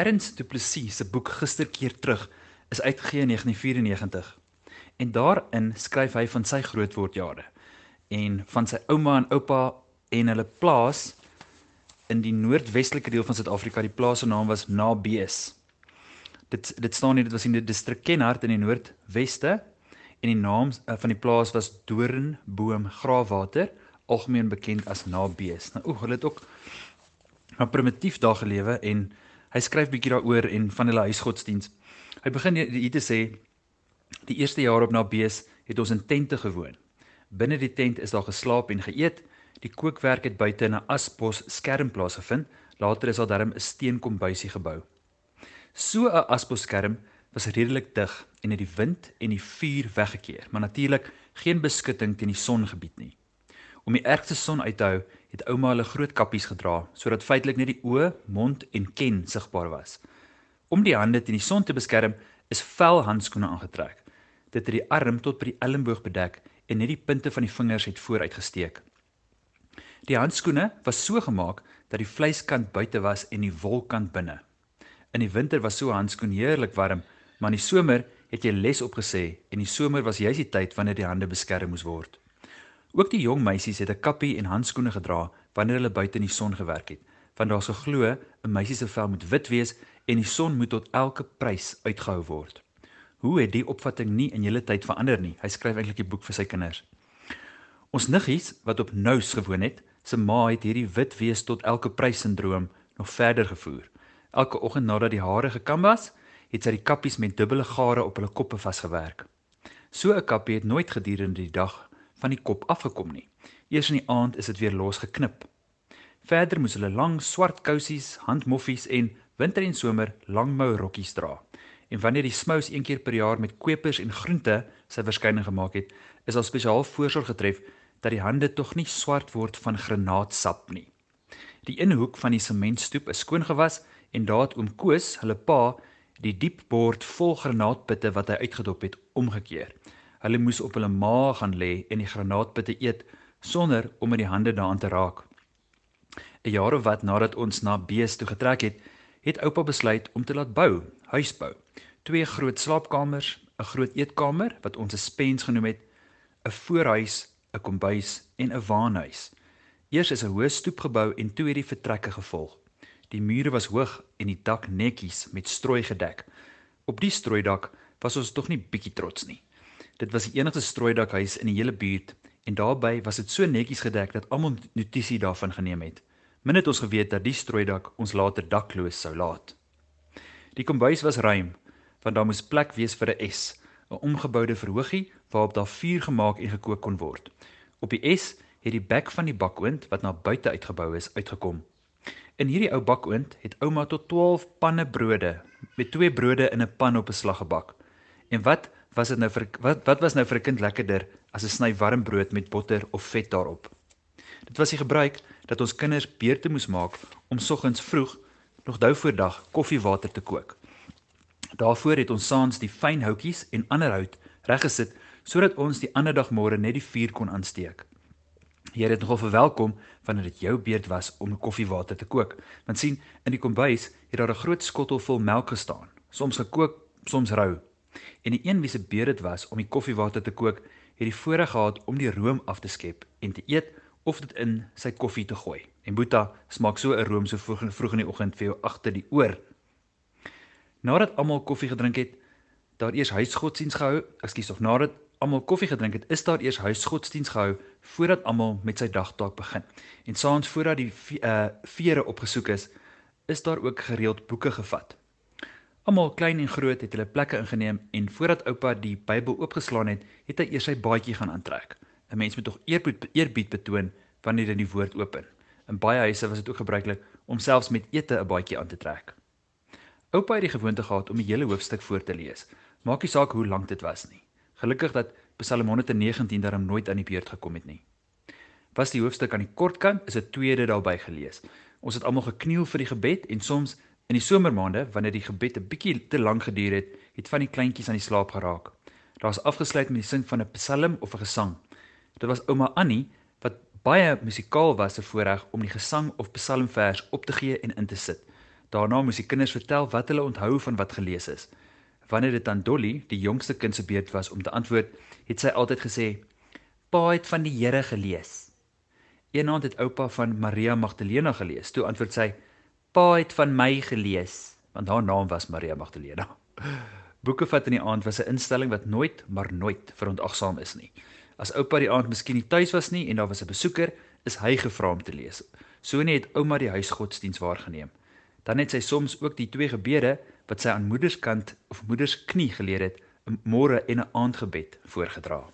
Ernst Du Plessis se boek Gisterkeer terug is uitgegee in 1994. En daarin skryf hy van sy grootwordjare en van sy ouma en oupa en hulle plaas in die noordwestelike deel van Suid-Afrika. Die plaas se naam was Nabees. Dit dit staan hier dit was in die distrik Kenhardt in die noordweste en die naam uh, van die plaas was Doornboom Graafwater, algemeen bekend as Nabees. Nou o, hulle het ook maar primitief daar gelewe en hy skryf bietjie daaroor en van hulle huisgodsdiens. Hy begin hier te sê die eerste jaar op Nabees het ons in tente gewoon. Binne die tent is daar geslaap en geëet. Die kookwerk het buite in 'n asbos skermplaas gevind. Later is daar darm 'n steenkombuisie gebou. So 'n asbosskerm was redelik dig en het die wind en die vuur weggekeer, maar natuurlik geen beskutting teen die son gebied nie. Om die ergste son uit te hou, het ouma hulle groot kappies gedra sodat feitelik net die oë, mond en ken sigbaar was. Om die hande teen die son te beskerm, is vel handskoene aangetrek. Dit het die arm tot by die elmboog bedek en net die punte van die vingers het vooruit gesteek. Die handskoene was so gemaak dat die vleiskant buite was en die wolkant binne. In die winter was so 'n handskoen heerlik warm, maar in die somer het jy les opgesê en die somer was juis die tyd wanneer die hande beskerm moes word. Ook die jong meisies het 'n kappie en handskoene gedra wanneer hulle buite in die son gewerk het, want daar's geglo 'n meisie se vel moet wit wees en die son moet tot elke prys uitgehou word. Hoe het die opvatting nie in julle tyd verander nie? Hy skryf eintlik 'n boek vir sy kinders. Ons niggies wat op nous gewoon het, se ma het hierdie wit wees tot elke prys sindroom nog verder gevoer. Elke oggend nadat die hare gekam was, het sy die kappies met dubbele gare op hulle koppe vasgewerk. So 'n kappie het nooit gedurende die dag van die kop afgekom nie. Eers in die aand is dit weer losgeknip. Verder moes hulle lang swart kousies, handmoffies en winter en somer langmou rokkies dra. En wanneer die smous een keer per jaar met kwepers en groente sy verskyning gemaak het, is daar spesiaal voorsorg getref dat die hande tog nie swart word van granaatsap nie. Die inhoek van die sementstoep is skoon gewas en daar het oom Koos, hulle pa, die diep bord vol granaatpitte wat hy uitgedop het, omgekeer. Hulle moes op hulle maag gaan lê en die granaatpitte eet sonder om met die hande daaraan te raak. 'n Jaar of wat nadat ons na Bees toe getrek het, het oupa besluit om te laat bou, huisbou. Twee groot slaapkamers, 'n groot eetkamer wat ons 'n spens genoem het, 'n voorhuis, 'n kombuis en 'n waanhuis. Eers is 'n hoë stoep gebou en toe het die vertrekke gevolg. Die mure was hoog en die dak netjies met strooi gedek. Op die strooidak was ons tog nie bietjie trots nie. Dit was die enigste strooidakhuis in die hele buurt en daarbey was dit so netjies gedek dat almal notisie daarvan geneem het. Min het ons geweet dat die strooidak ons later dakloos sou laat. Die kombuis was ruim, want daar moes plek wees vir 'n S, 'n omgeboude verhoogie waarop daar vuur gemaak en gekook kon word. Op die S het die bek van die bakoond wat na buite uitgebou is uitgekom. In hierdie ou bakoond het ouma tot 12 panne brode met twee brode in 'n pan op 'n slag gebak. En wat was dit nou vir wat wat was nou vir 'n kind lekkerder as 'n sny warm brood met botter of vet daarop? Dit was die gebruik dat ons kinders beurte moes maak om soggens vroeg nog dou voor dag koffiewater te kook. Daarvoor het ons saans die fyn houtjies en ander hout reggesit sodat ons die ander dag môre net die vuur kon aansteek. Jy het nogal verwelkom wanneer dit jou beurt was om koffiewater te kook. Want sien, in die kombuis het daar 'n groot skottel vol melk gestaan, soms gekook, soms rou. En die een wie se beurt dit was om die koffiewater te kook, het die voorreg gehad om die room af te skep en te eet of dit in sy koffie te gooi. En Boeta smaak so 'n room so vroeg in vroeg in die oggend vir jou agter die oor. Nadat almal koffie gedrink het, daar eers huisgodsdiens gehou, ekskuus of nadat almal koffie gedrink het, is daar eers huisgodsdiens gehou voordat almal met sy dagtaak begin. En saans voordat die uh vere opgesoek is, is daar ook gereeld boeke gevat. Almal klein en groot het hulle plekke ingeneem en voordat oupa die Bybel oopgeslaan het, het hy eers sy baadjie gaan aantrek. 'n Mens moet tog eerbied eerbied betoon wanneer jy die woord open. In baie huise was dit ook gebruiklik om selfs met ete 'n baadjie aan te trek. Oupa het die gewoonte gehad om die hele hoofstuk voor te lees. Maak nie saak hoe lank dit was nie. Gelukkig dat Psalm 119 daarom nooit aan die beurt gekom het nie. Was die hoofstuk aan die kort kant, is 'n tweede daarby gelees. Ons het almal gekniel vir die gebed en soms in die somermaande wanneer die gebed 'n bietjie te lank geduur het, het van die kleintjies aan die slaap geraak. Daar's afgesluit met die sing van 'n psalm of 'n gesang. Dit was ouma Annie wat baie musikaal was se voorreg om die gesang of psalmvers op te gee en in te sit. Daarna moes die kinders vertel wat hulle onthou van wat gelees is. Wanneer dit aan Dolly, die jongste kind se beurt was om te antwoord, het sy altyd gesê: "Pa het van die Here gelees." Eendag het oupa van Maria Magdalena gelees. Toe antwoord sy: "Pa het van my gelees," want haar naam was Maria Magdalena. Boeke vat in die aand was 'n instelling wat nooit, maar nooit verontagsaam is nie. As oupa die aand miskien nie tuis was nie en daar was 'n besoeker, is hy gevra om te lees. So net het ouma die huisgodsdiens waargeneem. Dan het sy soms ook die twee gebede wat sy aan moederskant of moedersknie geleer het, 'n môre en 'n aandgebed voorgedra.